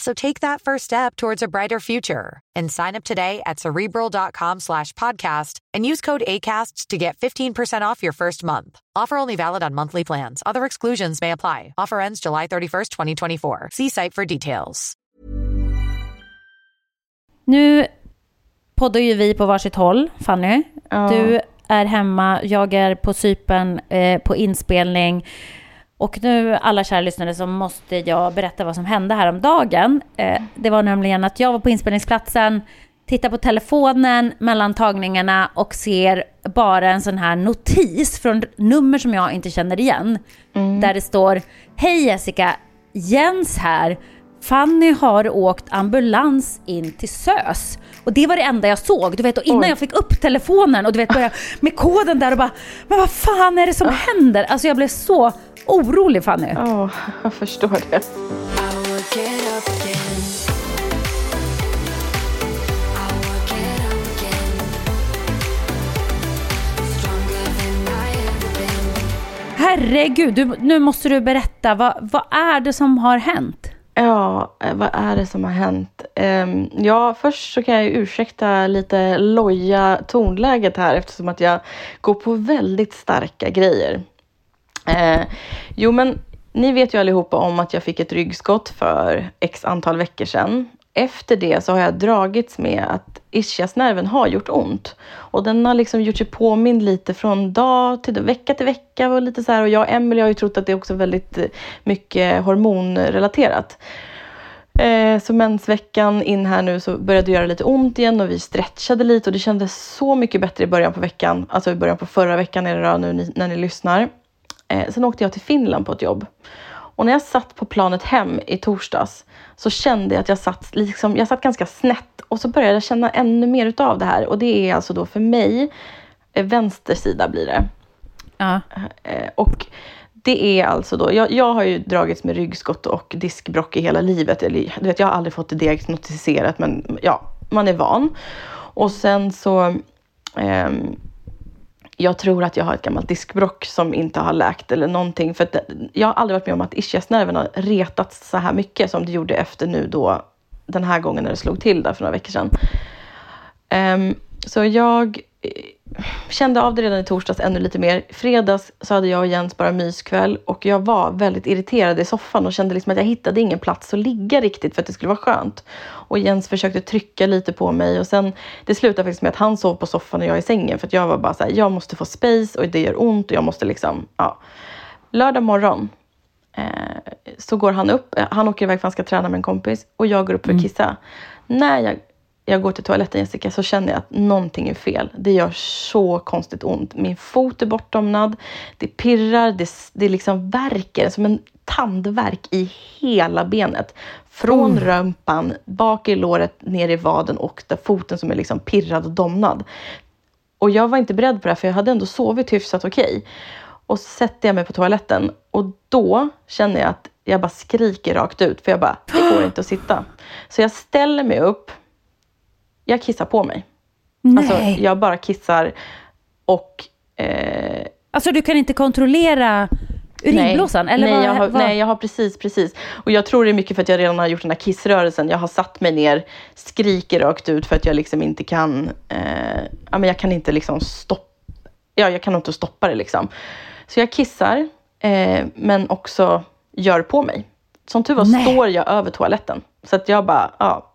So take that first step towards a brighter future and sign up today at cerebral.com slash podcast and use code ACasts to get 15% off your first month. Offer only valid on monthly plans. Other exclusions may apply. Offer ends July 31st, 2024. See site for details. Nu poddar ju vi på varsitt håll, Fanny. Ja. Du är hemma, jag är på Cypern eh, på inspelning. Och nu, alla kära lyssnare, så måste jag berätta vad som hände häromdagen. Eh, det var nämligen att jag var på inspelningsplatsen, tittar på telefonen mellan tagningarna och ser bara en sån här notis från nummer som jag inte känner igen. Där det står Hej Jessica, Jens här. Fanny har åkt ambulans in till SÖS. Och det var det enda jag såg. Du vet, och innan Oj. jag fick upp telefonen och du vet, började med koden där och bara Men vad fan är det som händer? Alltså jag blev så orolig Fanny. Ja, jag förstår det. Herregud, du, nu måste du berätta. Vad, vad är det som har hänt? Ja, eh, vad är det som har hänt? Ehm, ja, först så kan jag ursäkta lite loja tonläget här eftersom att jag går på väldigt starka grejer. Eh, jo, men ni vet ju allihopa om att jag fick ett ryggskott för x antal veckor sedan. Efter det så har jag dragits med att ischiasnerven har gjort ont. Och den har liksom gjort sig påmind lite från dag till vecka till vecka. Och, lite så här. och jag och Emelie har ju trott att det är också väldigt eh, mycket hormonrelaterat. Eh, så mensveckan in här nu så började det göra lite ont igen och vi stretchade lite och det kändes så mycket bättre i början på veckan. Alltså i början på förra veckan är det då nu när ni lyssnar. Eh, sen åkte jag till Finland på ett jobb. Och när jag satt på planet hem i torsdags så kände jag att jag satt, liksom, jag satt ganska snett och så började jag känna ännu mer utav det här. Och det är alltså då för mig, eh, vänster sida blir det. Ja. Eh, och det är alltså då, jag, jag har ju dragits med ryggskott och diskbrock i hela livet. Eller, du vet, jag har aldrig fått det diagnostiserat men ja, man är van. Och sen så ehm, jag tror att jag har ett gammalt diskbrock som inte har läkt eller någonting. För att jag har aldrig varit med om att ischiasnerven har retats så här mycket som det gjorde efter nu då den här gången när det slog till där för några veckor sedan. Um, så jag eh, kände av det redan i torsdags ännu lite mer. Fredags så hade jag och Jens bara myskväll och jag var väldigt irriterad i soffan och kände liksom att jag hittade ingen plats att ligga riktigt för att det skulle vara skönt. Och Jens försökte trycka lite på mig och sen det slutade faktiskt med att han sov på soffan och jag i sängen för att jag var bara så här, jag måste få space och det gör ont och jag måste liksom, ja. Lördag morgon eh, så går han upp, eh, han åker iväg för han ska träna med en kompis och jag går upp för att kissa. När jag, jag går till toaletten Jessica så känner jag att någonting är fel. Det gör så konstigt ont. Min fot är bortdomnad, det pirrar, det, det liksom värker som en tandvärk i hela benet. Från rumpan, bak i låret, ner i vaden och där foten som är liksom pirrad och domnad. Och jag var inte beredd på det här för jag hade ändå sovit hyfsat okej. Och så sätter jag mig på toaletten och då känner jag att jag bara skriker rakt ut för jag bara, det går inte att sitta. Så jag ställer mig upp, jag kissar på mig. Alltså Nej. jag bara kissar och eh, Alltså du kan inte kontrollera urinblåsan? Nej, eller nej, vad, jag har, vad? nej, jag har precis, precis. Och jag tror det är mycket för att jag redan har gjort den här kissrörelsen. Jag har satt mig ner, skriker rakt ut för att jag liksom inte kan, eh, ja men jag kan inte liksom stoppa, ja jag kan inte stoppa det liksom. Så jag kissar, eh, men också gör på mig. Som tur var Nej. står jag över toaletten. Så att jag bara, ja.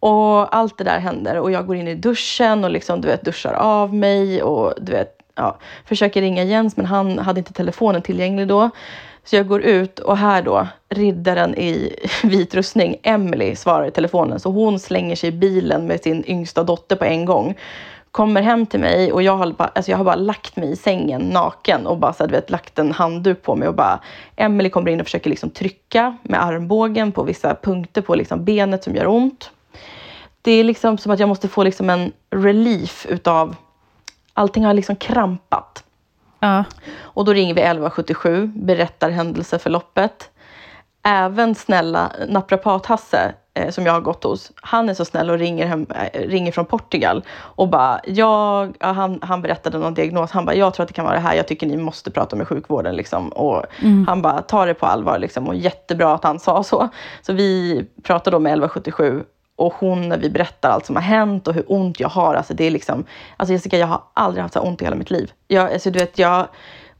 Och allt det där händer och jag går in i duschen och liksom, du vet, duschar av mig och du vet, ja, försöker ringa Jens men han hade inte telefonen tillgänglig då. Så jag går ut och här då, riddaren i vit rustning, Emily svarar i telefonen. Så hon slänger sig i bilen med sin yngsta dotter på en gång. Kommer hem till mig och jag har bara, alltså jag har bara lagt mig i sängen naken och bara så du vet, lagt en handduk på mig och bara Emily kommer in och försöker liksom trycka med armbågen på vissa punkter på liksom benet som gör ont. Det är liksom som att jag måste få liksom en relief utav allting har liksom krampat. Ja. Och då ringer vi 1177, berättar händelseförloppet. Även snälla naprapat-Hasse eh, som jag har gått hos, han är så snäll och ringer, hem, eh, ringer från Portugal och bara, jag, ja, han, han berättade någon diagnos, han bara, jag tror att det kan vara det här, jag tycker ni måste prata med sjukvården. Liksom. Och Han bara, ta det på allvar liksom. och jättebra att han sa så. Så vi pratade då med 1177 och hon, när vi berättar allt som har hänt och hur ont jag har, alltså det är liksom, alltså Jessica, jag har aldrig haft så ont i hela mitt liv. Jag, alltså du vet, jag,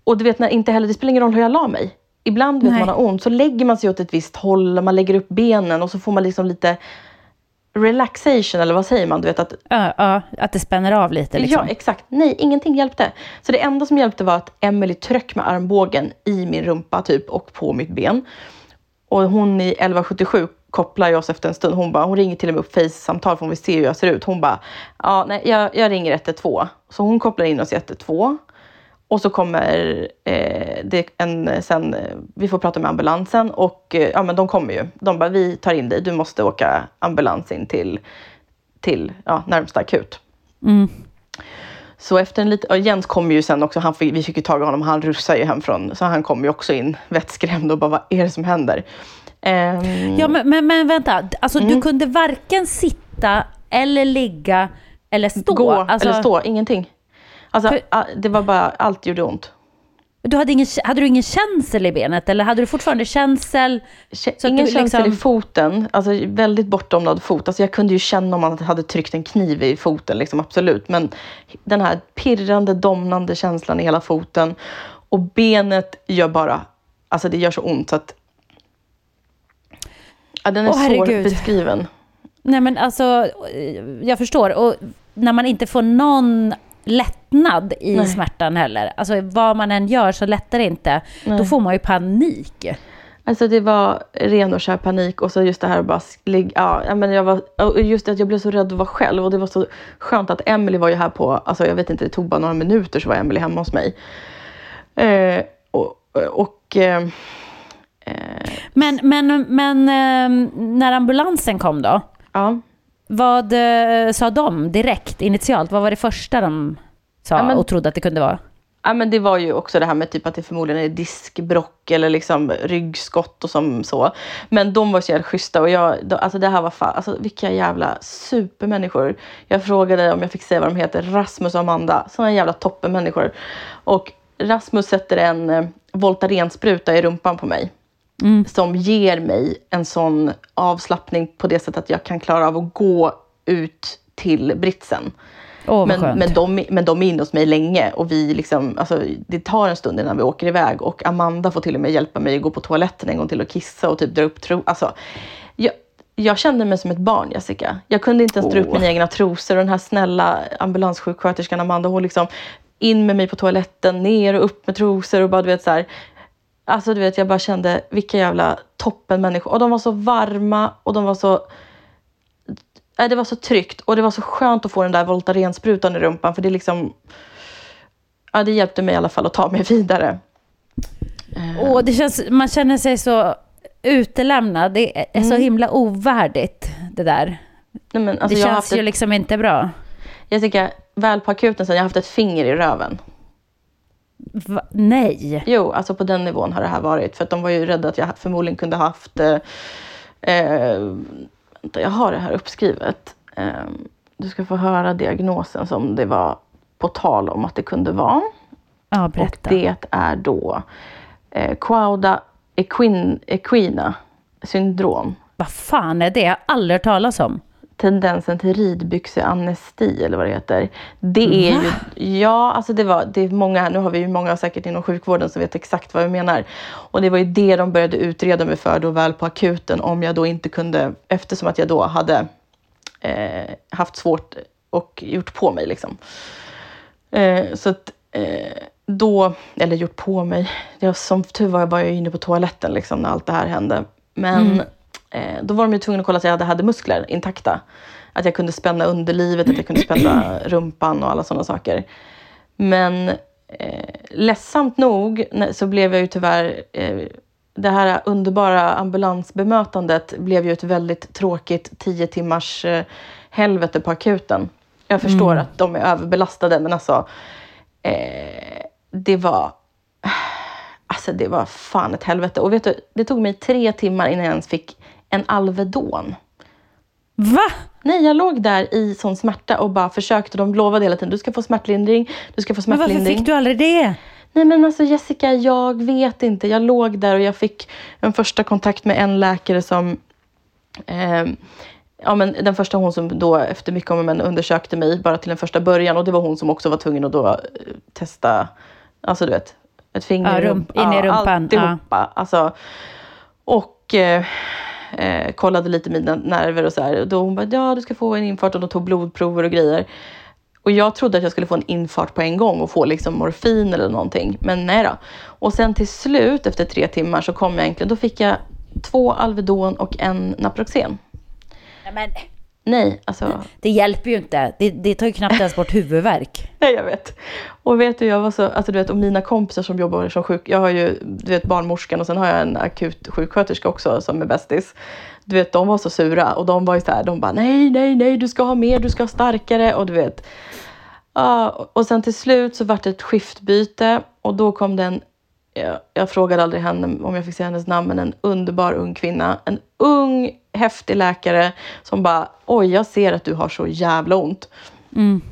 och du vet, när inte heller, det spelar ingen roll hur jag la mig. Ibland vet Nej. man har ont, så lägger man sig åt ett visst håll, man lägger upp benen och så får man liksom lite relaxation, eller vad säger man? Du vet att Ja, ja, att det spänner av lite liksom. Ja, exakt. Nej, ingenting hjälpte. Så det enda som hjälpte var att Emily tryck med armbågen i min rumpa typ och på mitt ben. Och hon i 1177 kopplar ju oss efter en stund. Hon, bara, hon ringer till och med upp Face-samtal för hon vill se hur jag ser ut. Hon bara, ja, nej, jag, jag ringer 112. Så hon kopplar in oss i 112. Och så kommer eh, det en, sen, vi får prata med ambulansen och eh, ja men de kommer ju. De bara, vi tar in dig, du måste åka ambulans in till, till ja, närmsta akut. Mm. Så efter en liten, Jens kom ju sen också, han vi fick ju tag i honom, han rusade ju hem från, så han kom ju också in vettskrämd och bara vad är det som händer? Ehm, Ja, men, men, men vänta. Alltså, Mm. Du kunde varken sitta eller ligga eller stå. gå alltså, eller stå, ingenting. Alltså För- det var bara, allt gjorde ont. Du hade, ingen, hade du ingen känsel i benet eller hade du fortfarande känsel? Ingen du känsel liksom- i foten, alltså väldigt bortdomnad fot. Alltså jag kunde ju känna om man hade tryckt en kniv i foten, liksom, absolut. Men den här pirrande, domnande känslan i hela foten. Och benet gör bara, alltså det gör så ont så att... Ja, den är herregud. svårbeskriven. Nej men alltså, jag förstår. Och när man inte får någon lättnad i Nej. smärtan heller. Alltså vad man än gör så lättar det inte. Då Nej. får man ju panik. Alltså det var ren och skär panik och så just det här att bara ligga, ja, men jag var, just det att jag blev så rädd att vara själv och det var så skönt att Emily var ju här på, alltså jag vet inte, det tog bara några minuter så var Emily hemma hos mig. Eh, och och eh, Men, men, men eh, när ambulansen kom då? ja, Vad eh, sa de direkt, initialt? Vad var det första de sa Ja, men- och trodde att det kunde vara? Ja, men det var ju också det här med typ att det förmodligen är diskbrock eller liksom ryggskott och som så. Men de var så jävla schyssta och jag, alltså det här var fan, alltså vilka jävla supermänniskor. Jag frågade om jag fick säga vad de heter, Rasmus och Amanda, sådana jävla toppenmänniskor. Och Rasmus sätter en eh, Voltaren-spruta i rumpan på mig. Som ger mig en sån avslappning på det sättet att jag kan klara av att gå ut till britsen. Vad Men, skönt. men, de, men de är inne hos mig länge och vi liksom, alltså, det tar en stund innan vi åker iväg och Amanda får till och med hjälpa mig att gå på toaletten en gång till och kissa och typ dra upp tro. Alltså, jag, jag kände mig som ett barn Jessica. Jag kunde inte ens dra upp mina egna trosor och den här snälla ambulanssjuksköterskan Amanda hon liksom in med mig på toaletten, ner och upp med trosor och bara du vet så här. Alltså du vet jag bara kände vilka jävla toppen människor och de var så varma och de var så Nej, det var så tryggt och det var så skönt att få den där Voltaren-sprutan i rumpan för det liksom... Ja, det hjälpte mig i alla fall att ta mig vidare. Åh, det känns, man känner sig så utelämnad. Det är så himla ovärdigt det där. Nej, men, Mm. alltså, det jag känns ju ett, liksom inte bra. Jessica, väl på akuten sen, jag har haft ett finger i röven. Va? Nej. Jo, alltså på den nivån har det här varit. För att de var ju rädda att jag förmodligen kunde ha haft... Eh, eh, vänta, jag har det här uppskrivet. Eh, du ska få höra diagnosen som det var på tal om att det kunde vara. Ja, Och berätta. det är då eh, Quauda equin, equina syndrom. Vad fan är det? Jag har aldrig hört talas om. Tendensen till ridbyxeanesti eller vad det heter. Det är ju, ja alltså det var, det är många, nu har vi ju många säkert inom sjukvården som vet exakt vad vi menar. Och det var ju det de började utreda mig för då väl på akuten om jag då inte kunde, eftersom att jag då hade eh, haft svårt och gjort på mig. Liksom. Eh, så att eh, då, eller gjort på mig, jag, som tur var var jag inne på toaletten liksom, när allt det här hände. Men Mm. Eh, då var de ju tvungna att kolla att jag hade, hade muskler intakta. Att jag kunde spänna underlivet, att jag kunde spänna rumpan och alla sådana saker. Men eh, ledsamt nog så blev jag ju tyvärr eh, det här underbara ambulansbemötandet blev ju ett väldigt tråkigt tio timmars eh, helvete på akuten. Jag förstår att de är överbelastade men alltså eh, det var Alltså det var fan ett helvete. Och vet du, det tog mig tre timmar innan jag ens fick en Alvedon. Va? Nej, jag låg där i sån smärta och bara försökte. De lovade hela tiden, du ska få smärtlindring, du ska få Men smärtlindring. varför fick du aldrig det? Nej men alltså Jessica, jag vet inte. Jag låg där och jag fick en första kontakt med en läkare som eh, Ja, men den första hon som då efter mycket om och men undersökte mig bara till en första början och det var hon som också var tvungen att då eh, testa, alltså du vet, ett finger Ja, rump- in i rumpan, Alltihopa. Alltså, och eh, eh, kollade lite mina nerver och så här. Och då hon bara, ja du ska få en infart och de tog blodprover och grejer. Och jag trodde att jag skulle få en infart på en gång och få liksom morfin eller någonting. Men nej då. Och sen till slut efter tre timmar så kom jag egentligen, då fick jag två Alvedon och en Naproxen. Nej, men Nej, alltså det hjälper ju inte. Det, det tar ju knappt ens bort huvudvärk. Nej, jag vet. Och vet du, jag var så, alltså du vet, och mina kompisar som jobbar som sjuk, jag har ju, du vet, barnmorskan och sen har jag en akut sjuksköterska också som är bästis. Du vet, de var så sura och de var ju så här, de bara nej, nej, nej, du ska ha mer, du ska ha starkare och du vet. Ja, och sen till slut så vart det ett skiftbyte och då kom den, jag, jag frågade aldrig henne om jag fick säga hennes namn, men en underbar ung kvinna. En ung, häftig läkare som bara, oj, jag ser att du har så jävla ont. Mm.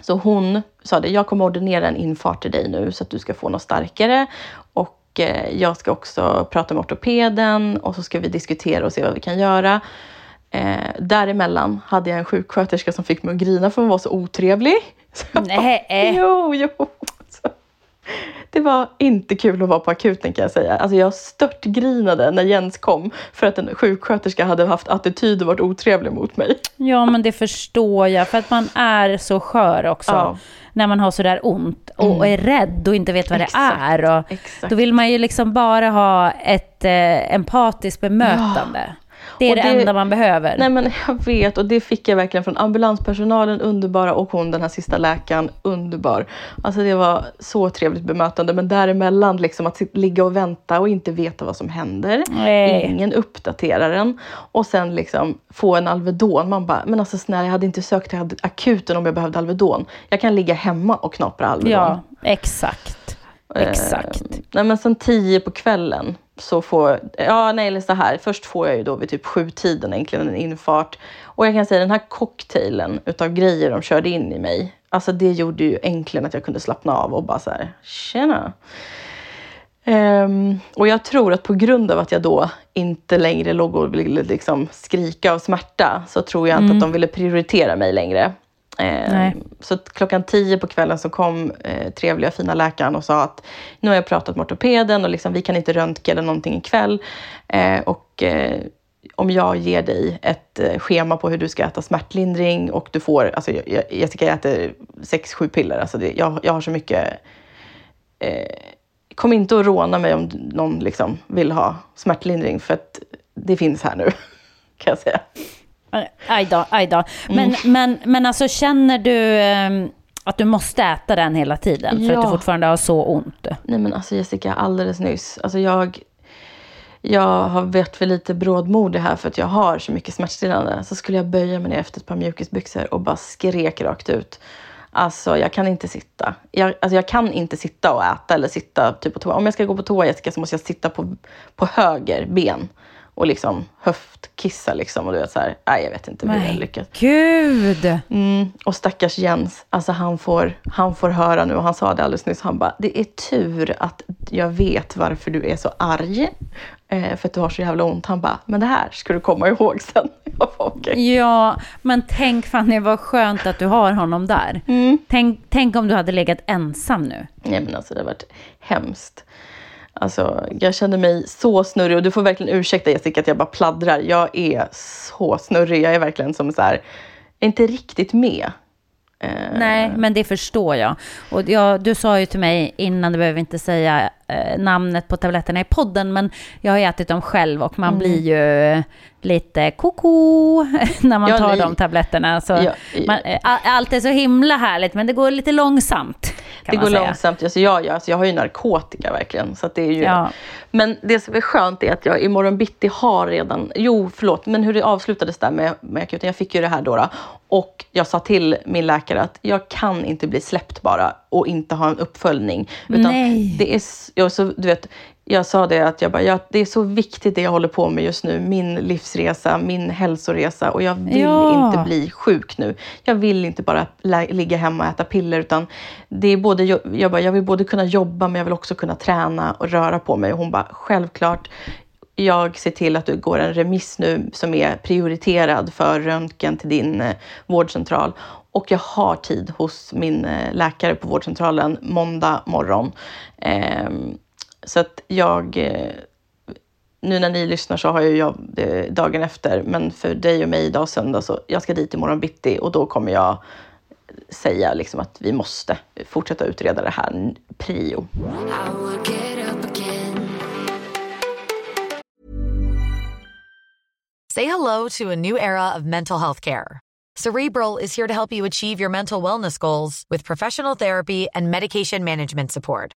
Så hon sa det, jag kommer ordinera en infart till dig nu så att du ska få något starkare. Och eh, jag ska också prata med ortopeden och så ska vi diskutera och se vad vi kan göra. Eh, däremellan hade jag en sjuksköterska som fick mig att grina för hon var så otrevlig. Så jag bara, Nej. Jo, jo. Så, det var inte kul att vara på akuten kan jag säga. Alltså jag störtgrinade när Jens kom för att en sjuksköterska hade haft attityd och varit otrevlig mot mig. Ja, men det förstår jag. För att man är så skör också. Ja. Mm. När man har sådär ont och är rädd och inte vet vad det Exakt, är. Och exakt. Då vill man ju liksom bara ha ett eh, empatiskt bemötande. Det är det, det- enda man behöver. Nej men jag vet och det fick jag verkligen från ambulanspersonalen, underbara och hon den här sista läkaren, underbar. Alltså det var så trevligt bemötande men däremellan liksom att ligga och vänta och inte veta vad som händer. Nej. Ingen uppdaterar en. Och sen liksom få en Alvedon. Man bara, men alltså snälla jag hade inte sökt till akuten om jag behövde Alvedon. Jag kan ligga hemma och knapra Alvedon. ja, exakt. Exakt. Eh, nej men sen tio på kvällen så får, ja nej eller så här, först får jag ju då vid typ sju tiden egentligen en infart. Och jag kan säga den här cocktailen utav grejer de körde in i mig, alltså det gjorde ju äntligen att jag kunde slappna av och bara så här, tjena. Ehm, och jag tror att på grund av att jag då inte längre låg och ville liksom skrika av smärta så tror jag inte att de ville prioritera mig längre. Nej. så klockan tio på kvällen så kom eh, trevliga fina läkaren och sa att nu har jag pratat med ortopeden och liksom, vi kan inte röntga eller någonting ikväll. Eh, och eh, om jag ger dig ett eh, schema på hur du ska äta smärtlindring och du får, alltså jag, Jessica jag äter sex, sju piller. Alltså det, jag, jag har så mycket eh, kom inte att råna mig om någon liksom vill ha smärtlindring för att det finns här nu, kan jag säga. Aj då, aj då. Men, Mm. men, men alltså känner du ehm, att du måste äta den hela tiden? För att du Ja. fortfarande har så ont? Nej men alltså Jessica, alldeles nyss. Alltså jag, jag har varit för lite brådmodig här för att jag har så mycket smärtstillande. Så skulle jag böja mig ner efter ett par mjukisbyxor och bara skrek rakt ut. Alltså jag kan inte sitta. Jag, alltså, jag kan inte sitta och äta eller sitta typ på toa. Om jag ska gå på toa Jessica så måste jag sitta på, på höger ben. Och liksom höftkissa liksom. Och du vet så här, nej jag vet inte hur jag Nej, lyckas. gud! Mm, och stackars Jens, alltså han får, han får höra nu och han sa det alldeles nyss. Han bara, det är tur att jag vet varför du är så arg. Eh, för att du har så jävla ont. Han bara, men det här ska du komma ihåg sen. Jag bara, okej. Ja, men tänk Fanny vad skönt att du har honom där. Mm. Tänk, tänk om du hade legat ensam nu. Nej men alltså det har varit hemskt. Alltså jag känner mig så snurrig och du får verkligen ursäkta Jessica att jag bara pladdrar. Jag är så snurrig. Jag är verkligen som så här, inte riktigt med. Eh, Nej, men det förstår jag. Och jag, du sa ju till mig innan, du behöver inte säga eh, namnet på tabletterna i podden, men jag har ätit dem själv och man mm. blir ju lite koko när man tar de tabletterna. Så ja, man, eh, allt är så himla härligt, men det går lite långsamt. Det går säga. långsamt. Alltså jag, jag, alltså jag har ju narkotika verkligen. Så det är ju, ja. Men det som är skönt är att jag imorgon bitti har redan... Jo, förlåt, men hur det avslutades där med, med akuten. Jag fick ju det här då, då. Och jag sa till min läkare att jag kan inte bli släppt bara och inte ha en uppföljning. Utan Nej. Det är, jag, så, du vet, jag sa det att jag bara, ja, det är så viktigt det jag håller på med just nu. Min livsresa, min hälsoresa och jag vill ja. inte bli sjuk nu. Jag vill inte bara ligga hemma och äta piller utan det är både, jag, bara, jag vill både kunna jobba men jag vill också kunna träna och röra på mig. Och hon bara, självklart. Jag ser till att du går en remiss nu som är prioriterad för röntgen till din eh, vårdcentral. Och jag har tid hos min eh, läkare på vårdcentralen måndag morgon. Eh, så att jag, eh, nu när ni lyssnar så har jag jobb dagen efter, men för dig och mig idag söndag så jag ska dit imorgon bitti och då kommer jag säga liksom att vi måste fortsätta utreda det här prio. Say hello to a new era of mental health care. Cerebral is here to help you achieve your mental wellness goals with professional therapy and medication management support.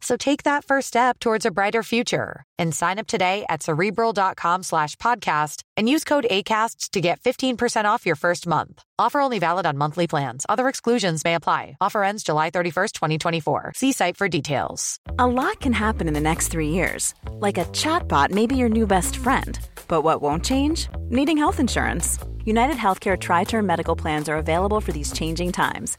So take that first step towards a brighter future and sign up today at cerebral.com slash podcast and use code ACasts to get 15% off your first month. Offer only valid on monthly plans. Other exclusions may apply. Offer ends July 31st, 2024. See site for details. A lot can happen in the next three years. Like a chatbot may be your new best friend. But what won't change? Needing health insurance. United Healthcare Tri Term Medical Plans are available for these changing times.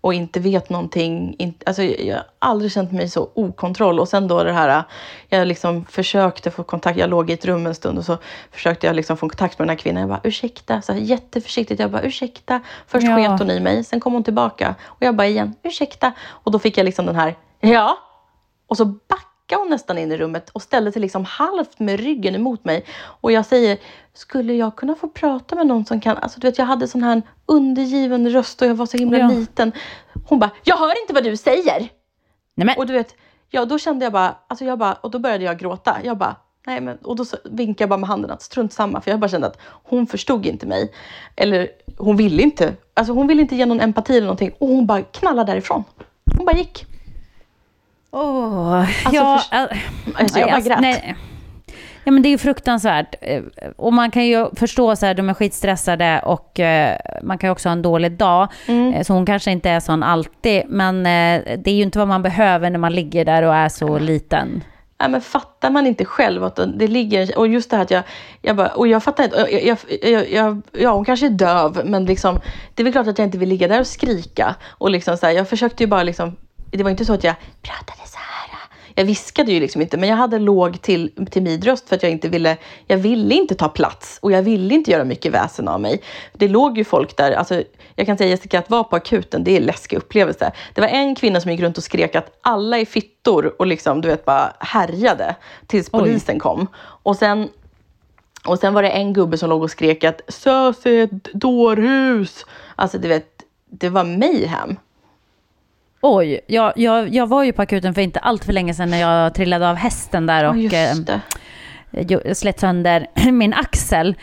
och inte vet någonting. Inte, alltså, jag har aldrig känt mig så okontroll. Och sen då det här, jag liksom försökte få kontakt, jag låg i ett rum en stund och så försökte jag liksom få kontakt med den här kvinnan. Jag bara ursäkta, så här, jätteförsiktigt. Jag bara ursäkta. Först ja. sket hon i mig, sen kom hon tillbaka. Och jag bara igen, ursäkta. Och då fick jag liksom den här, ja. Och så back backade hon nästan in i rummet och ställde sig liksom halvt med ryggen emot mig. Och jag säger, skulle jag kunna få prata med någon som kan... Alltså, du vet, jag hade sån här undergiven röst och jag var så himla ja. liten. Hon bara, jag hör inte vad du säger! Nej, men. Och du vet, ja, då kände jag bara, alltså jag bara, och då började jag gråta. Jag bara, nej men, och då vinkade jag bara med handen att strunt samma, för jag bara kände att hon förstod inte mig. Eller hon ville inte, alltså hon ville inte ge någon empati eller någonting och hon bara knallade därifrån. Hon bara gick. Åh, alltså, ja, för, alltså, jag bara grät. Nej. Ja, men det är ju fruktansvärt. Eh, och man kan ju förstå så här, de är skitstressade och uh, man kan ju också ha en dålig dag. Mm. Uh, så hon kanske inte är sån alltid. Men det är ju inte vad man behöver när man ligger där och är så liten. Ja, men fattar man inte själv att det ligger... Och just det här att jag... jag bara, och jag fattar inte... Jag, jag, jag, ja, hon kanske är döv, men liksom, det är väl klart att jag inte vill ligga där och skrika. Och liksom så här, jag försökte ju bara liksom det var inte så att jag pratade så här. Jag viskade ju liksom inte, men jag hade låg till, till midröst för att jag inte ville, jag ville inte ta plats och jag ville inte göra mycket väsen av mig. Det låg ju folk där, alltså, jag kan säga Jessica, att vara på akuten, det är en läskig upplevelse. Det var en kvinna som gick runt och skrek att alla är fittor och liksom, du vet, bara härjade tills polisen Oj. kom. Och sen och sen var det en gubbe som låg och skrek att SÖS är ett dårhus. Alltså du vet, det var mayhem. Oj, jag, jag, jag var ju på akuten för inte allt för länge sedan när jag trillade av hästen där och oh, slet sönder min axel.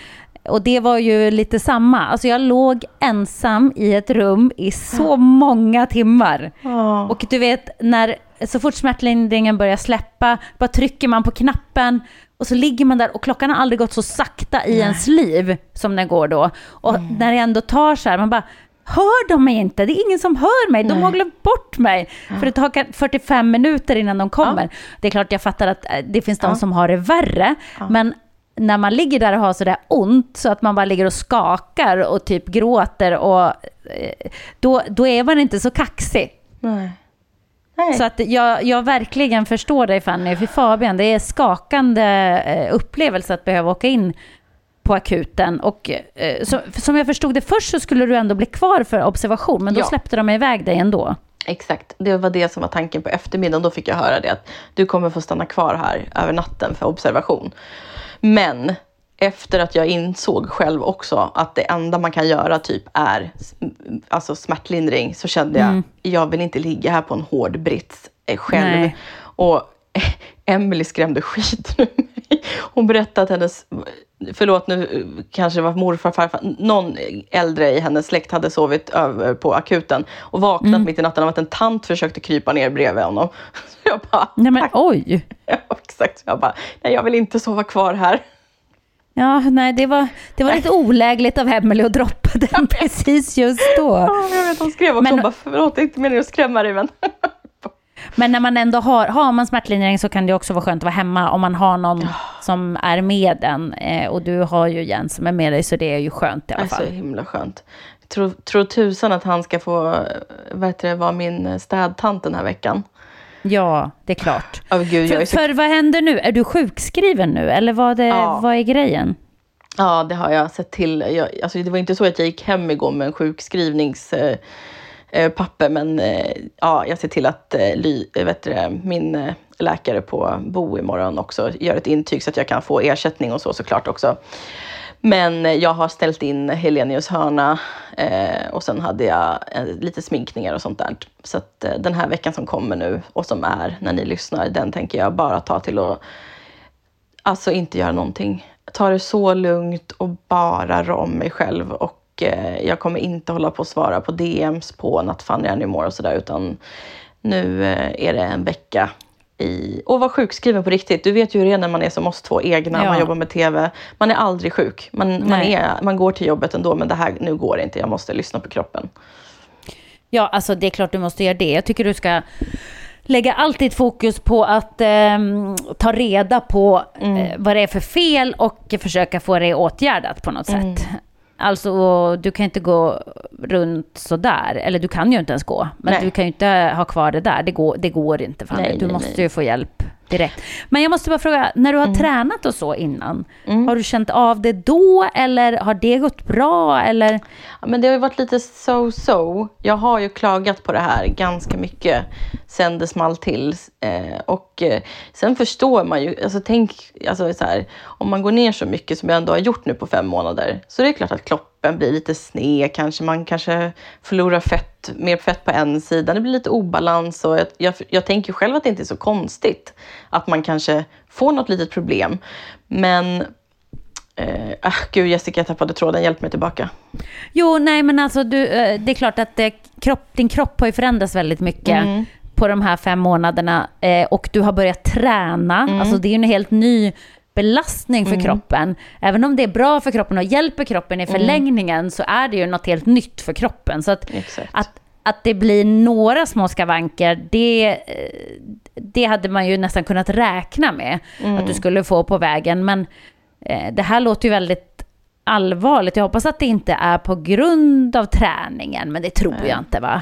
Och det var ju lite samma. Alltså jag låg ensam i ett rum i så många timmar. Oh. Och du vet, när så fort smärtlindringen börjar släppa, bara trycker man på knappen och så ligger man där och klockan har aldrig gått så sakta i Nej. ens liv som den går då. Och mm. när det ändå tar så här, man bara, hör de mig inte? Det är ingen som hör mig. De Nej. har glömt bort mig. Ja. För det tar 45 minuter innan de kommer. Ja. Det är klart jag fattar att eh, det finns de ja. som har det värre. Men när man ligger där och har sådär ont så att man bara ligger och skakar och typ gråter och eh, då, då är man inte så kaxig. Nej. Nej. Så att jag, jag verkligen förstår dig Fanny, för Fabian, det är skakande eh, upplevelse att behöva åka in på akuten. Och eh, så, som jag förstod det först så skulle du ändå bli kvar för observation, men då ja. släppte de iväg dig ändå. Exakt, det var det som var tanken på eftermiddagen. Då fick jag höra det att du kommer få stanna kvar här över natten för observation. Men efter att jag insåg själv också att det enda man kan göra typ är alltså smärtlindring så kände jag, mm. jag vill inte ligga här på en hård brits eh, själv. Nej. Och Emily skrämde skit ur mig. Hon berättade att hennes, förlåt nu kanske det var morfar, farfar, någon äldre i hennes släkt hade sovit över på akuten och vaknat mm. mitt i natten av att en tant försökte krypa ner bredvid honom. Så jag bara, nej men oj! Ja, exakt. Så jag bara, nej jag vill inte sova kvar här. Ja, nej, det var, det var lite olägligt av Emelie att droppa den precis just då. Ja, jag vet, hon skrev också, men, bara, förlåt, det är inte meningen att skrämma dig, men... Men när man ändå har, har man smärtlindring så kan det också vara skönt att vara hemma om man har någon som är med den. Eh, och du har ju Jens som är med dig så det är ju skönt i alla fall. Det är så himla skönt. Tror, tror tusan att han ska få vet du, vara min städtant den här veckan. Ja, det är klart. Oh, Gud, för, så... för, vad händer nu? Är du sjukskriven nu eller vad, det, ja. vad är grejen? Ja, det har jag sett till. Jag, alltså, det var inte så att jag gick hem igår med en sjukskrivningspapper, eh, Eh, papper, men eh, ja, jag ser till att eh, ly, vet du, min läkare på Bo imorgon också gör ett intyg så att jag kan få ersättning och så såklart också. Men jag har ställt in Helenius hörna eh, och sen hade jag eh, lite sminkningar och sånt där. Så att eh, den här veckan som kommer nu och som är när ni lyssnar, den tänker jag bara ta till att alltså inte göra någonting. Ta det så lugnt och bara rå om mig själv och eh, jag kommer inte hålla på att svara på DMs på Not Funny Anymore och sådär utan nu eh, är det en vecka i, och vara sjukskriven på riktigt. Du vet ju hur det är när man är som oss två egna, ja. man jobbar med TV. Man är aldrig sjuk. Man, man, är, man går till jobbet ändå, men det här, nu går det inte. Jag måste lyssna på kroppen. Ja, alltså det är klart du måste göra det. Jag tycker du ska lägga allt ditt fokus på att eh, ta reda på mm. eh, vad det är för fel och försöka få det åtgärdat på något mm. sätt. Alltså, du kan inte gå runt sådär. Eller du kan ju inte ens gå. Men nej. du kan ju inte ha kvar det där. Det går, det går inte. Fanny. Nej, du nej, måste ju få hjälp direkt. Men jag måste bara fråga, när du har mm. tränat och så innan, mm. har du känt av det då eller har det gått bra? Eller? Ja, men det har ju varit lite so-so. Jag har ju klagat på det här ganska mycket sen det small till. Eh, och eh, sen förstår man ju, alltså tänk, alltså så här, om man går ner så mycket som jag ändå har gjort nu på fem månader, så det är klart att kroppen blir lite sned, kanske man kanske förlorar fett, mer fett på en sida, det blir lite obalans och jag, jag, jag tänker själv att det inte är så konstigt att man kanske får något litet problem. Men ah, gud Jessica, jag tappade tråden. Hjälp mig tillbaka. Jo, nej men alltså du, eh, det är klart att det, kropp, din kropp har ju förändrats väldigt mycket. Mm på de här fem månaderna eh, och du har börjat träna, mm. alltså det är ju en helt ny belastning för mm. kroppen. Även om det är bra för kroppen och hjälper kroppen i mm. förlängningen mm. så är det ju något helt nytt för kroppen. Så att, att, att det blir några små skavanker, det, det hade man ju nästan kunnat räkna med mm. att du skulle få på vägen. Men eh, det här låter ju väldigt allvarligt. Jag hoppas att det inte är på grund av träningen, men det tror Nej. jag inte va?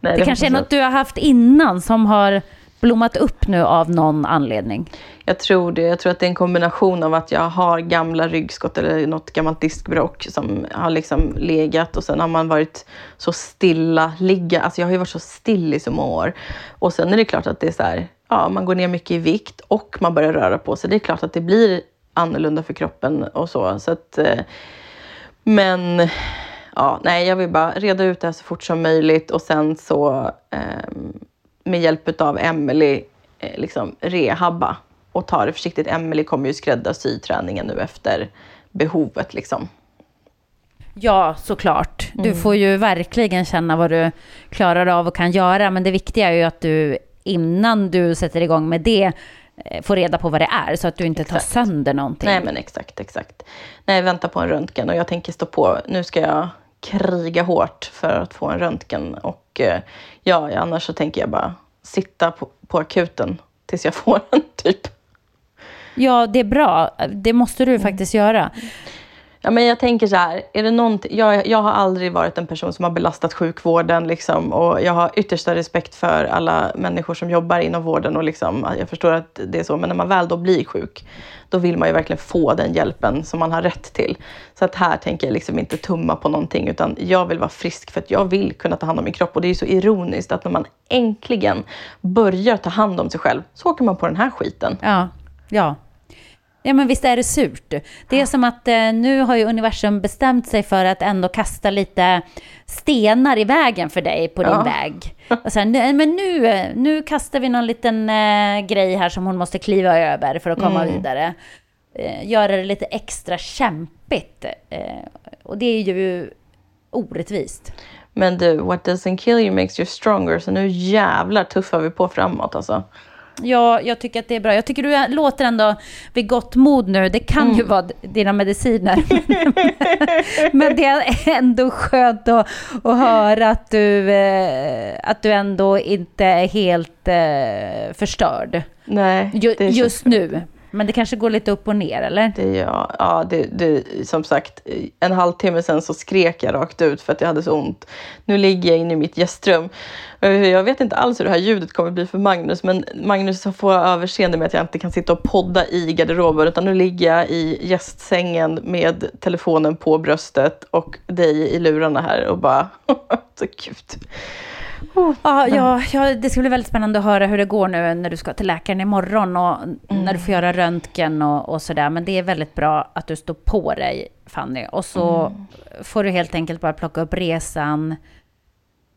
Nej, det, kanske är något du har haft innan som har blommat upp nu av någon anledning? Jag tror det. Jag tror att det är en kombination av att jag har gamla ryggskott eller något gammalt diskbråck som har liksom legat och sen har man varit så stilla ligga. Alltså jag har ju varit så still i så många år. Och sen är det klart att det är så här, ja, man går ner mycket i vikt och man börjar röra på sig. Det är klart att det blir annorlunda för kroppen och så. så att, eh, men ja, nej, jag vill bara reda ut det här så fort som möjligt och sen så eh, med hjälp av Emelie, eh, liksom rehabba och ta det försiktigt. Emily kommer ju skräddarsy träningen nu efter behovet liksom. Ja, såklart. Du mm. får ju verkligen känna vad du klarar av och kan göra, men det viktiga är ju att du innan du sätter igång med det eh, få reda på vad det är så att du inte Exakt. tar sönder någonting. Nej men exakt, exakt. Nej, jag väntar på en röntgen och jag tänker stå på. Nu ska jag kriga hårt för att få en röntgen och eh, ja, annars så tänker jag bara sitta på, på akuten tills jag får den typ. Ja, det är bra. Det måste du faktiskt göra. Ja, men jag tänker så här, är det någonting, jag, jag har aldrig varit en person som har belastat sjukvården liksom, och jag har yttersta respekt för alla människor som jobbar inom vården och liksom, jag förstår att det är så, men när man väl då blir sjuk, då vill man ju verkligen få den hjälpen som man har rätt till. Så att här tänker jag liksom inte tumma på någonting, utan jag vill vara frisk för att jag vill kunna ta hand om min kropp. Och det är ju så ironiskt att när man äntligen börjar ta hand om sig själv, så åker man på den här skiten. Ja, ja. Ja, men visst är det surt. Det är som att eh, nu har ju universum bestämt sig för att ändå kasta lite stenar i vägen för dig på din Ja. väg. Och sen, "Nej, men nu, eh, nu kastar vi någon liten eh, grej här som hon måste kliva över för att komma vidare. Eh, göra det lite extra kämpigt. Eh, och det är ju orättvist. Men du, what doesn't kill you makes you stronger, så nu jävlar tuffar vi på framåt alltså. Ja, jag tycker att det är bra. Jag tycker du låter ändå vid gott mod nu. Det kan ju vara dina mediciner. Men det är ändå skönt att, att höra att du, eh, att du ändå inte är helt eh, förstörd. Nej, Ju, just nu. Men det kanske går lite upp och ner, eller? Det, ja, ja det, det, som sagt, en halvtimme sen så skrek jag rakt ut för att jag hade så ont. Nu ligger jag inne i mitt gästrum. Eh, jag vet inte alls hur det här ljudet kommer bli för Magnus, men Magnus får överseende med att jag inte kan sitta och podda i garderoben, utan nu ligger jag i gästsängen med telefonen på bröstet och dig i lurarna här och bara, så gud. Ja, ja, ja, det ska bli väldigt spännande att höra hur det går nu när du ska till läkaren imorgon och när du får göra röntgen och, och sådär. Men det är väldigt bra att du står på dig, Fanny. Och så får du helt enkelt bara plocka upp resan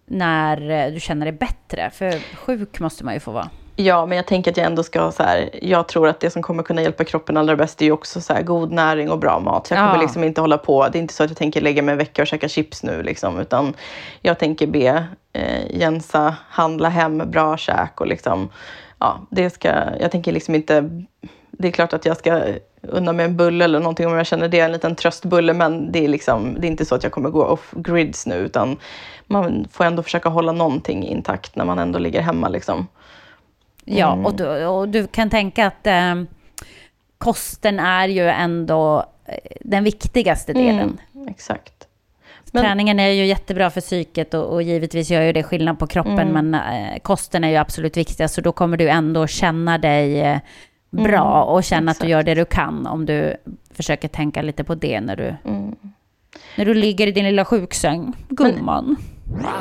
när du känner dig bättre. För sjuk måste man ju få vara. Ja, men jag tänker att jag ändå ska så här, jag tror att det som kommer kunna hjälpa kroppen allra bäst är ju också så här, god näring och bra mat. Så jag kommer Ja. liksom inte hålla på, det är inte så att jag tänker lägga mig en vecka och käka chips nu liksom, utan jag tänker be eh, Jensa handla hem bra käk och liksom, ja, det ska, jag tänker liksom inte, det är klart att jag ska unna mig en bulle eller någonting om jag känner det, en liten tröstbulle, men det är liksom, det är inte så att jag kommer gå off grids nu, utan man får ändå försöka hålla någonting intakt när man ändå ligger hemma liksom. Ja, och, du, och du kan tänka att eh, kosten är ju ändå eh, den viktigaste delen. Mm, exakt. Men- Träningen är ju jättebra för psyket och, och givetvis gör ju det skillnad på kroppen, Mm. men eh, kosten är ju absolut viktigast, så då kommer du ändå känna dig eh, bra och känna att du Mm, gör det du kan om du försöker tänka lite på det när du, Mm. när du ligger i din lilla sjuksäng. Gumman. Men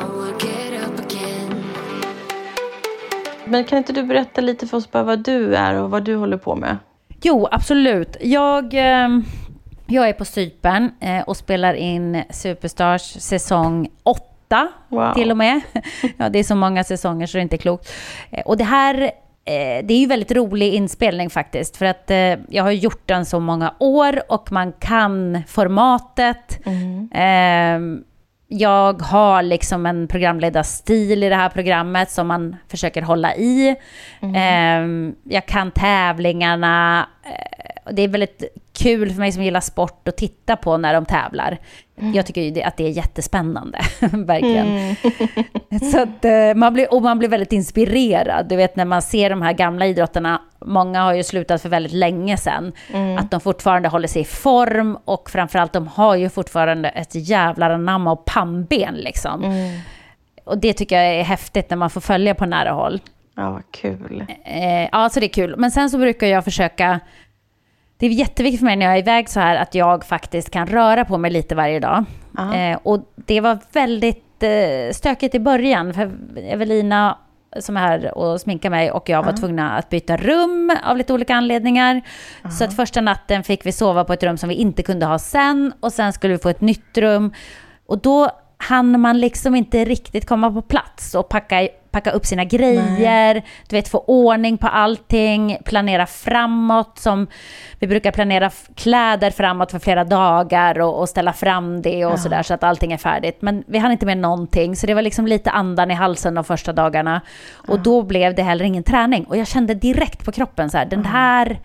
kan inte du berätta lite för oss bara vad du är och vad du håller på med? Jo, absolut. Jag, eh, jag är på Cypern eh, och spelar in Superstars säsong 8 Wow. till och med. Ja, det är så många säsonger så det är inte klokt. Eh, Och det här eh, det är ju väldigt rolig inspelning faktiskt, för att jag har gjort den så många år och man kan formatet. Eh, jag har liksom en programledarstil i det här programmet som man försöker hålla i. Eh, jag kan tävlingarna. Eh, det är väldigt kul för mig som gillar sport att titta på när de tävlar. Jag tycker ju att det är jättespännande, verkligen. Så att, eh, man blir, och man blir väldigt inspirerad. Du vet när man ser de här gamla idrottarna, många har ju slutat för väldigt länge sedan, att de fortfarande håller sig i form och framförallt de har ju fortfarande ett jävlar anamma och pannben liksom. Och det tycker jag är häftigt när man får följa på nära håll. Ja, vad kul. Eh, ja, så det är kul. Men sen så brukar jag försöka... Det är jätteviktigt för mig när jag är iväg så här att jag faktiskt kan röra på mig lite varje dag. Eh, och det var väldigt eh, stökigt i början, för Evelina som är här och sminkar mig och jag var tvungna att byta rum av lite olika anledningar. Så att första natten fick vi sova på ett rum som vi inte kunde ha sen och sen skulle vi få ett nytt rum. Och då hann man liksom inte riktigt komma på plats och packa, packa upp sina grejer, Nej. du vet få ordning på allting, planera framåt som vi brukar planera kläder framåt för flera dagar och, och ställa fram det och ja. sådär så att allting är färdigt. Men vi hann inte med någonting så det var liksom lite andan i halsen de första dagarna. Och ja. då blev det heller ingen träning och jag kände direkt på kroppen så här, den här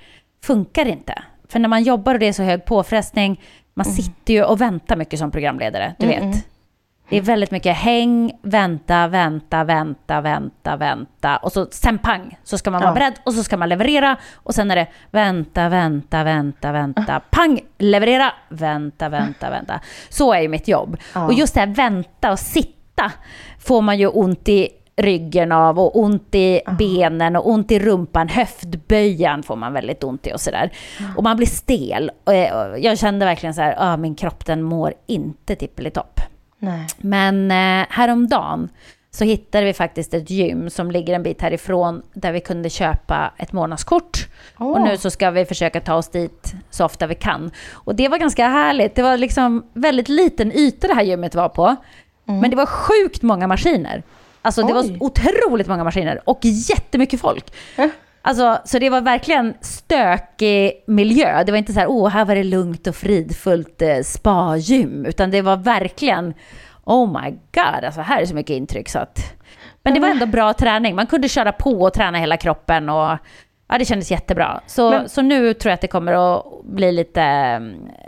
funkar inte. För när man jobbar och det är så hög påfrestning, man mm. sitter ju och väntar mycket som programledare, du mm, vet. Mm. Det är väldigt mycket häng, vänta, vänta, vänta, vänta, vänta. Och så sen pang, så ska man vara ja. beredd och så ska man leverera. Och sen är det vänta, vänta, vänta, vänta, pang, leverera, vänta, vänta, vänta. Så är ju mitt jobb. Ja. Och just det här vänta och sitta får man ju ont i ryggen av och ont i Aha. benen och ont i rumpan. Höftböjan får man väldigt ont i och sådär. Och man blir stel. Och jag kände verkligen så här, ah, min kropp den mår inte tippelitopp. Men eh, häromdagen så hittade vi faktiskt ett gym som ligger en bit härifrån där vi kunde köpa ett månadskort. Oh. Och nu så ska vi försöka ta oss dit så ofta vi kan. Och det var ganska härligt. Det var liksom väldigt liten yta det här gymmet var på. Mm. Men det var sjukt många maskiner. Alltså det Oj. var otroligt många maskiner och jättemycket folk. Alltså, så det var verkligen stökig miljö. Det var inte så här, åh, här var det lugnt och fridfullt eh, spa-gym, utan det var verkligen, oh my god, alltså här är så mycket intryck så att... Men det var ändå bra träning. Man kunde köra på och träna hela kroppen och ja, det kändes jättebra. Så, Men... så nu tror jag att det kommer att bli lite,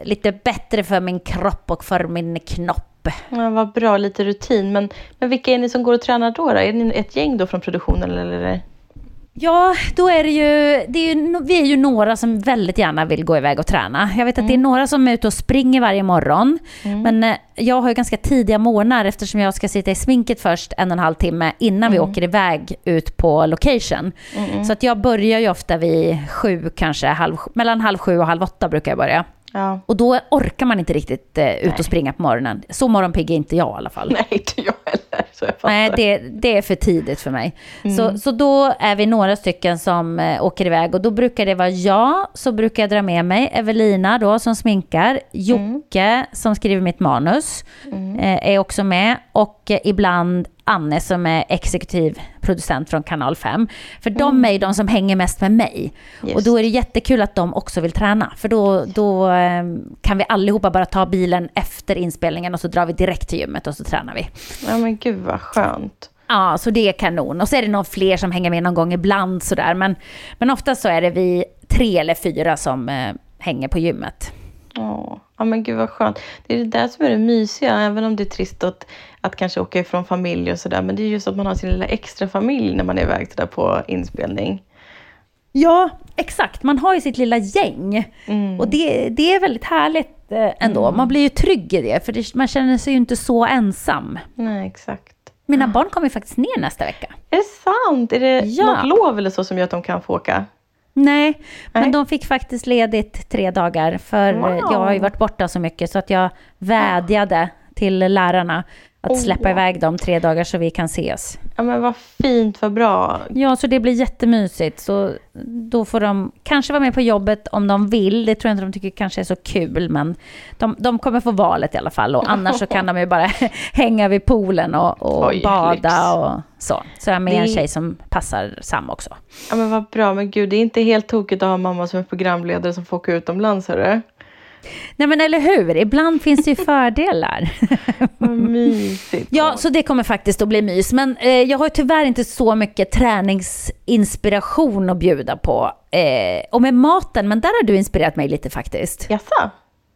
lite bättre för min kropp och för min knopp. Ja, vad bra, lite rutin. Men, men vilka är ni som går och tränar då? då? Är ni ett gäng då från produktionen eller? Ja, då är det ju, det är ju, vi är ju några som väldigt gärna vill gå iväg och träna. Jag vet att mm. det är mm. några som är ute och springer varje morgon. Mm. Men eh, jag har ju ganska tidiga morgnar eftersom jag ska sitta i sminket först en och en halv timme innan mm. vi åker iväg ut på location. Mm. Så att jag börjar ju ofta vid sju kanske, halv, mellan halv sju och halv åtta brukar jag börja. Ja. Och då orkar man inte riktigt eh, ut och springa på morgonen. Så morgonpigg är inte jag i alla fall. Nej, inte jag heller. Så jag Nej, det, det, är för tidigt för mig. Mm. Så, så då är vi några stycken som eh, åker iväg och då brukar det vara jag, så brukar jag dra med mig Evelina då som sminkar, Jocke mm. som skriver mitt manus mm. eh, är också med och eh, ibland Anne som är exekutiv producent från kanal 5. För de mm. är de som hänger mest med mig. Just. Och då är det jättekul att de också vill träna. För då, då ehm, kan vi allihopa bara ta bilen efter inspelningen och så drar vi direkt till gymmet och så tränar vi. Ja men gud vad skönt. Ja, så det är kanon. Och så är det någon fler som hänger med någon gång ibland sådär. Men, men ofta så är det vi tre eller fyra som eh, hänger på gymmet. Åh, ja men gud vad skönt. Det är det där som är det mysiga, även om det är trist att, att kanske åka ifrån familj och sådär. Men det är just att man har sin lilla extra familj när man är iväg sådär på inspelning. Ja, exakt. Man har ju sitt lilla gäng. Mm. Och det, det är väldigt härligt eh, ändå. Mm. Man blir ju trygg i det, för det, man känner sig ju inte så ensam. Nej, exakt. Mina barn kommer faktiskt ner nästa vecka. Är det sant? Är det ja. något lov eller så som gör att de kan få åka? Nej, men Nej. de fick faktiskt ledigt tre dagar för wow. jag har ju varit borta så mycket så att jag vädjade till lärarna att oh. släppa iväg dem tre dagar så vi kan ses. Ja men vad fint, vad bra. Ja, så det blir jättemysigt. Så då får de kanske vara med på jobbet om de vill. Det tror jag inte de tycker kanske är så kul, men de, de kommer få valet i alla fall. Och annars så kan de ju bara hänga vid poolen och, och Oj, bada lyx. och så. Så jag är med det... en tjej som passar Sam också. Ja men vad bra, men gud det är inte helt tokigt att ha mamma som är programledare som får åka utomlands, hörru. Nej men eller hur, ibland finns det ju fördelar. Mysigt. Ja, så det kommer faktiskt att bli mys. Men eh, jag har tyvärr inte så mycket träningsinspiration att bjuda på. Eh, och med maten, men där har du inspirerat mig lite faktiskt. Jaså?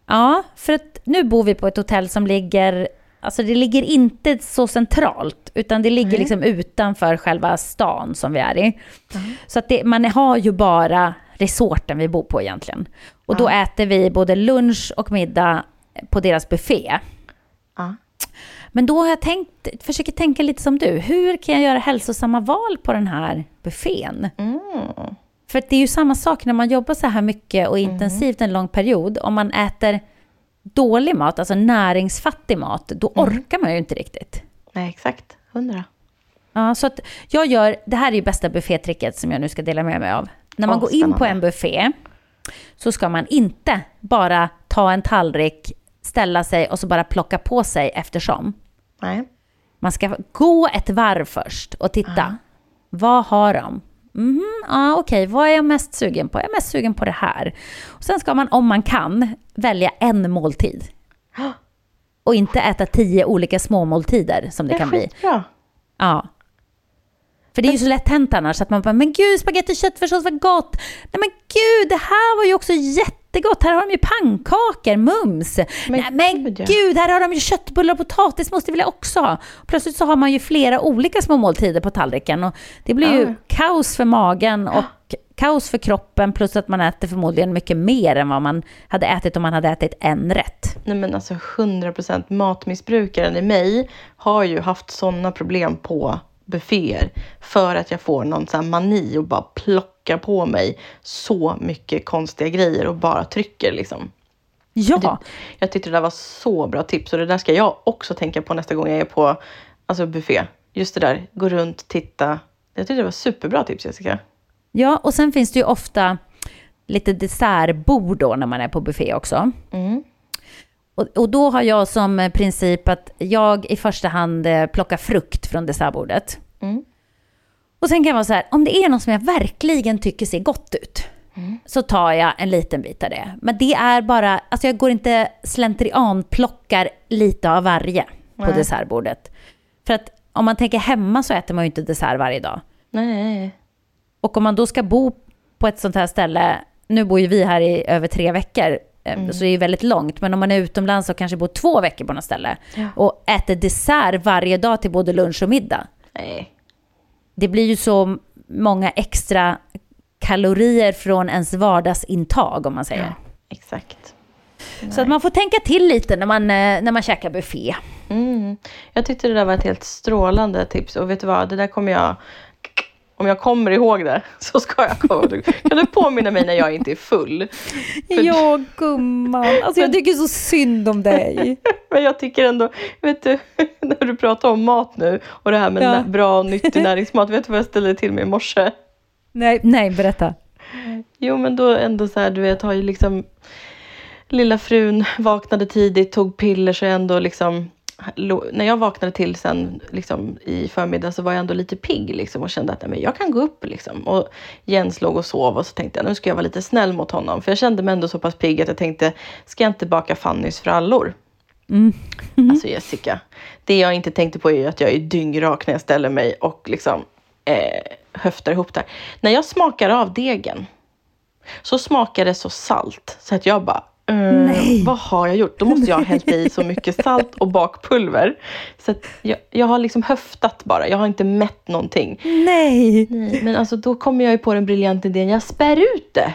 Ja, för att nu bor vi på ett hotell som ligger Alltså det ligger inte så centralt, utan det ligger mm. liksom utanför själva stan som vi är i. Mm. Så att det, man har ju bara resorten vi bor på egentligen. Och då äter vi både lunch och middag på deras buffé. Ja. Men då har jag tänkt, försöker tänka lite som du. Hur kan jag göra hälsosamma val på den här buffén? Mm. För det är ju samma sak när man jobbar så här mycket och mm. intensivt en lång period. Om man äter dålig mat, alltså näringsfattig mat, då mm. orkar man ju inte riktigt. Nej, exakt. Hundra. Ja, så att jag gör, det här är ju bästa buffétricket som jag nu ska dela med mig av. När man går in på en buffé så ska man inte bara ta en tallrik, ställa sig och så bara plocka på sig eftersom. Nej. Man ska gå ett varv först och titta. Vad har de? Mhm, ja, okej, vad är jag mest sugen på? Jag är mest sugen på det här. Och sen ska man, om man kan, välja en måltid. Och inte äta tio olika småmåltider som det Det kan bli. Ja. För det är ju så lätt hänt annars att man bara, men gud, spagetti och köttfärssås var gott. Nej men gud, det här var ju också jättegott. Här har de ju pannkakor, mums. Men Nej men gud, ja. gud, här har de ju köttbullar och potatis, måste vilja också ha. Plötsligt så har man ju flera olika små måltider på tallriken och det blir ju Ja. kaos för magen och kaos för kroppen plus att man äter förmodligen mycket mer än vad man hade ätit om man hade ätit en rätt. Nej men alltså 100% matmissbrukaren i mig har ju haft sådana problem på bufféer för att jag får någon sån mani och bara plockar på mig så mycket konstiga grejer och bara trycker liksom. Ja, Jag tyckte det där var så bra tips och det där ska jag också tänka på nästa gång jag är på alltså buffé. Just det där, gå runt, titta. Jag tyckte det var superbra tips Jessica. Ja, och sen finns det ju ofta lite dessertbord då när man är på buffé också. Mm. Och, och då har jag som princip att jag i första hand eh, plockar frukt från dessertbordet. Mm. Och sen kan jag vara så här, om det är något som jag verkligen tycker ser gott ut, så tar jag en liten bit av det. Men det är bara, alltså jag går inte slentrian plockar lite av varje på Nej. dessertbordet. För att om man tänker hemma så äter man ju inte dessert varje dag. Nej. Och om man då ska bo på ett sånt här ställe, nu bor ju vi här i över tre veckor, eh, så det är väldigt långt, men om man är utomlands och kanske bor två veckor på något ställe och äter dessert varje dag till både lunch och middag, Nej. det blir ju så många extra kalorier från ens vardagsintag om man säger. Exakt. Så att man får tänka till lite när man, eh, när man käkar buffé. Mm. Jag tyckte det där var ett helt strålande tips och vet du vad, det där kommer jag om jag kommer ihåg det så ska jag komma. Kan du påminna mig när jag inte är full? För- Ja, gumman. Alltså jag tycker så synd om dig. Men jag tycker ändå, vet du, när du pratar om mat nu och det här med Ja. bra och nyttig näringsmat, vet du vad jag ställde till med i morse? Nej, nej, berätta. Jo men då ändå så här, du vet, har ju liksom lilla frun vaknade tidigt, tog piller så ändå liksom när jag vaknade till sen liksom, i förmiddag så var jag ändå lite pigg liksom, och kände att nej, men jag kan gå upp. Liksom. Och Jens låg och sov och så tänkte jag nu ska jag vara lite snäll mot honom. För jag kände mig ändå så pass pigg att jag tänkte, ska jag inte baka Fannys frallor? Mm. Alltså Jessica, det jag inte tänkte på är att jag är dyngrak när jag ställer mig och liksom eh, höftar ihop där. När jag smakar av degen så smakar det så salt så att jag bara Nej. vad har jag gjort? Då måste jag ha hällt i så mycket salt och bakpulver. Så jag, jag har liksom höftat bara, jag har inte mätt någonting. Nej. Nej, men alltså då kommer jag ju på den briljanta idén, jag spär ut det.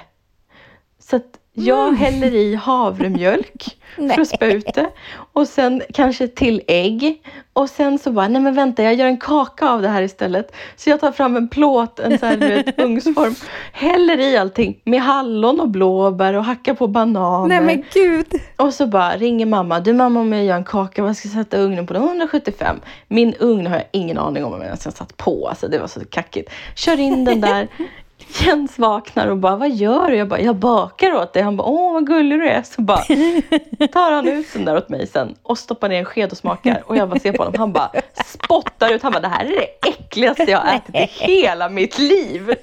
Så att jag häller i havremjölk för att spä ut det. Och sen kanske till ägg. Och sen så bara, nej men vänta jag gör en kaka av det här istället. Så jag tar fram en plåt, en sån här vet, ugnsform. Häller i allting med hallon och blåbär och hackar på bananer. Nej men gud. Och så bara ringer mamma. Du mamma om jag gör en kaka, vad ska jag sätta ugnen på? då? 175. Min ugn har jag ingen aning om om jag ens satt på. Alltså det var så kackigt. Kör in den där. Jens vaknar och bara, vad gör du? Jag bara, jag bakar åt dig. Han bara, åh vad gullig du är. Så bara tar han ut den där åt mig sen och stoppar ner en sked och smakar. Och jag bara ser på honom. Han bara spottar ut. Han bara, det här är det äckligaste jag har ätit i hela mitt liv.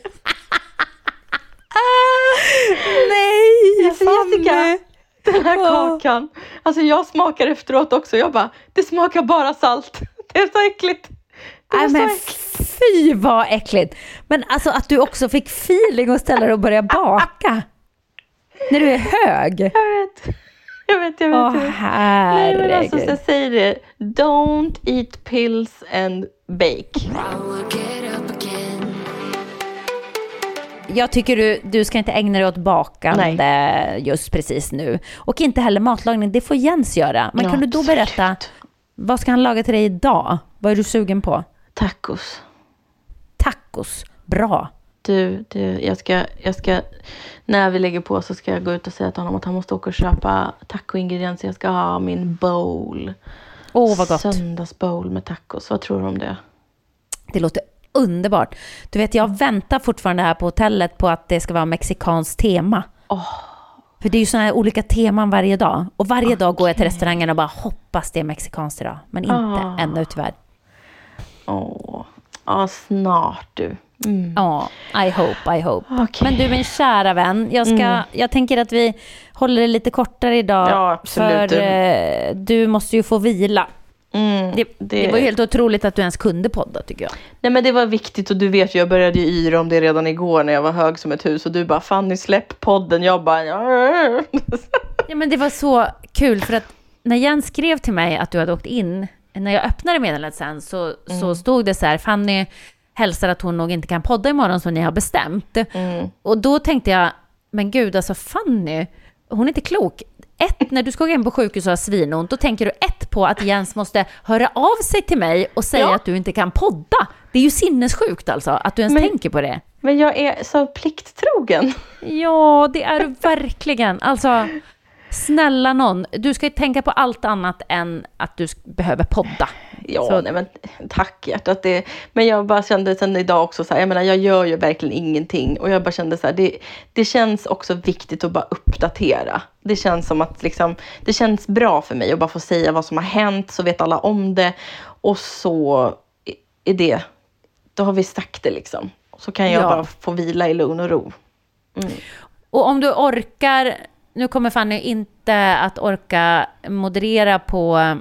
Nej, Alltså, Jessica, den här kakan. Alltså jag smakar efteråt också. Jag bara, det smakar bara salt. Det är så äckligt. Det är så äckligt. Fy vad äckligt. Men alltså att du också fick feeling och ställa dig och börja baka. När du är hög. Jag vet. Jag vet, jag vet. Åh vet. Nej men alltså så herregud. jag säger det. Don't eat pills and bake. Jag tycker du, du ska inte ägna dig åt bakande just precis nu. Och inte heller matlagning, det får Jens göra. Men kan Ja, du då berätta, absolut. vad ska han laga till dig idag? Vad är du sugen på? Tacos. Tacos, bra. Du, du jag, ska, jag ska, när vi lägger på så ska jag gå ut och säga till honom att han måste åka och köpa tacoingredienser. Jag ska ha min bowl. Åh vad gott. Söndagsbowl med tacos. Vad tror du om det? Det låter underbart. Du vet, jag väntar fortfarande här på hotellet på att det ska vara mexikanskt tema. För det är ju sådana här olika teman varje dag. Och varje dag går jag till restaurangen och bara hoppas det är mexikanskt idag. Men inte Ah. ännu tyvärr. Åh, ja snart du. Mm. Ja, I hope, I hope. Okay. Men du min kära vän, jag, ska, mm. jag tänker att vi håller det lite kortare idag. Ja. För eh, du måste ju få vila. Mm, det, det... det, var helt otroligt att du ens kunde podda tycker jag. Nej men det var viktigt och du vet ju, jag började ju yra om det redan igår när jag var hög som ett hus och du bara Fanny släpp podden. Jag bara Ja men det var så kul för att när Jens skrev till mig att du hade åkt in, när jag öppnade meddelandet sen så, mm. så stod det så här Fanny hälsar att hon nog inte kan podda imorgon som ni har bestämt. Mm. Och då tänkte jag, men gud alltså Fanny, hon är inte klok. Ett, när du ska gå in på sjukhus och ha svinont, då tänker du ett på att Jens måste höra av sig till mig och säga ja. att du inte kan podda. Det är ju sinnessjukt alltså, att du ens men, tänker på det. Men jag är så plikttrogen. Ja, det är du verkligen. Alltså, snälla någon, du ska ju tänka på allt annat än att du behöver podda. Ja, så. nej men tack hjärtat. Det, men jag bara kände sen idag också så här, jag menar jag gör ju verkligen ingenting och jag bara kände så här, det, det känns också viktigt att bara uppdatera. Det känns som att liksom, det känns bra för mig att bara få säga vad som har hänt så vet alla om det och så är det, då har vi sagt det liksom. Så kan jag ja. bara få vila i lugn och ro. Mm. Och om du orkar, nu kommer Fanny inte att orka moderera på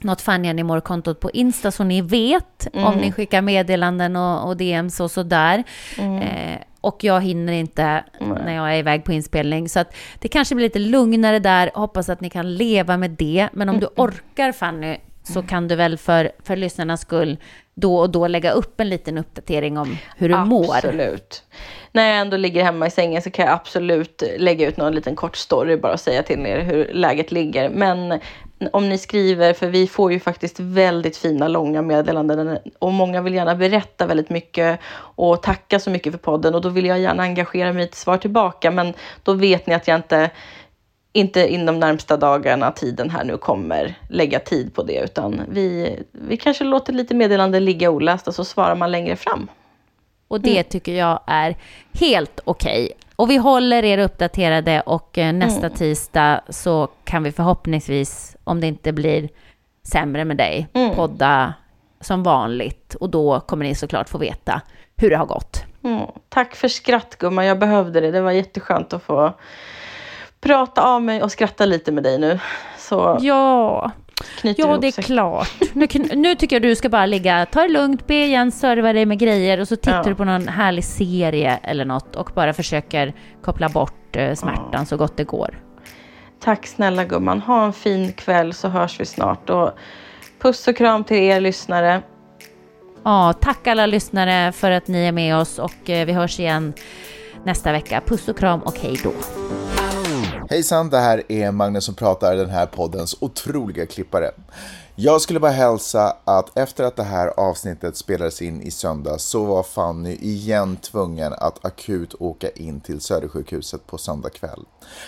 något Fanny Anymore-kontot på Insta så ni vet mm. om ni skickar meddelanden och, och DMs och sådär. Mm. Eh, och jag hinner inte mm. när jag är iväg på inspelning. Så att det kanske blir lite lugnare där. Hoppas att ni kan leva med det. Men om du orkar Fanny så kan du väl för, för lyssnarnas skull då och då lägga upp en liten uppdatering om hur du absolut. mår. Absolut. När jag ändå ligger hemma i sängen så kan jag absolut lägga ut någon liten kort story bara och säga till er hur läget ligger. Men om ni skriver, för vi får ju faktiskt väldigt fina långa meddelanden och många vill gärna berätta väldigt mycket och tacka så mycket för podden och då vill jag gärna engagera mig i ett svar tillbaka men då vet ni att jag inte inte inom närmsta dagarna, tiden här nu, kommer lägga tid på det, utan vi, vi kanske låter lite meddelanden ligga olästa, så svarar man längre fram. Och det mm. tycker jag är helt okej. Okay. Och vi håller er uppdaterade och eh, nästa mm. tisdag så kan vi förhoppningsvis, om det inte blir sämre med dig, mm. podda som vanligt. Och då kommer ni såklart få veta hur det har gått. Mm. Tack för skratt gumman, jag behövde det. Det var jätteskönt att få prata av mig och skratta lite med dig nu. Så ja, ja det är klart. Nu, nu tycker jag du ska bara ligga, ta det lugnt, be Jens serva dig med grejer och så tittar ja. du på någon härlig serie eller något och bara försöker koppla bort eh, smärtan ja. så gott det går. Tack snälla gumman. Ha en fin kväll så hörs vi snart. Och puss och kram till er lyssnare. Ja, tack alla lyssnare för att ni är med oss och eh, vi hörs igen nästa vecka. Puss och kram och hej då. Hejsan, det här är Magnus som pratar, den här poddens otroliga klippare. Jag skulle bara hälsa att efter att det här avsnittet spelades in i söndag så var Fanny igen tvungen att akut åka in till Södersjukhuset på söndag kväll.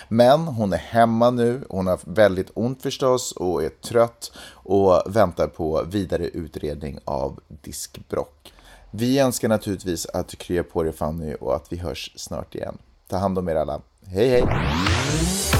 Men hon är hemma nu, hon har väldigt ont förstås och är trött och väntar på vidare utredning av diskbrock. Vi önskar naturligtvis att du kryar på dig Fanny och att vi hörs snart igen. Ta hand om er alla. Hej hej!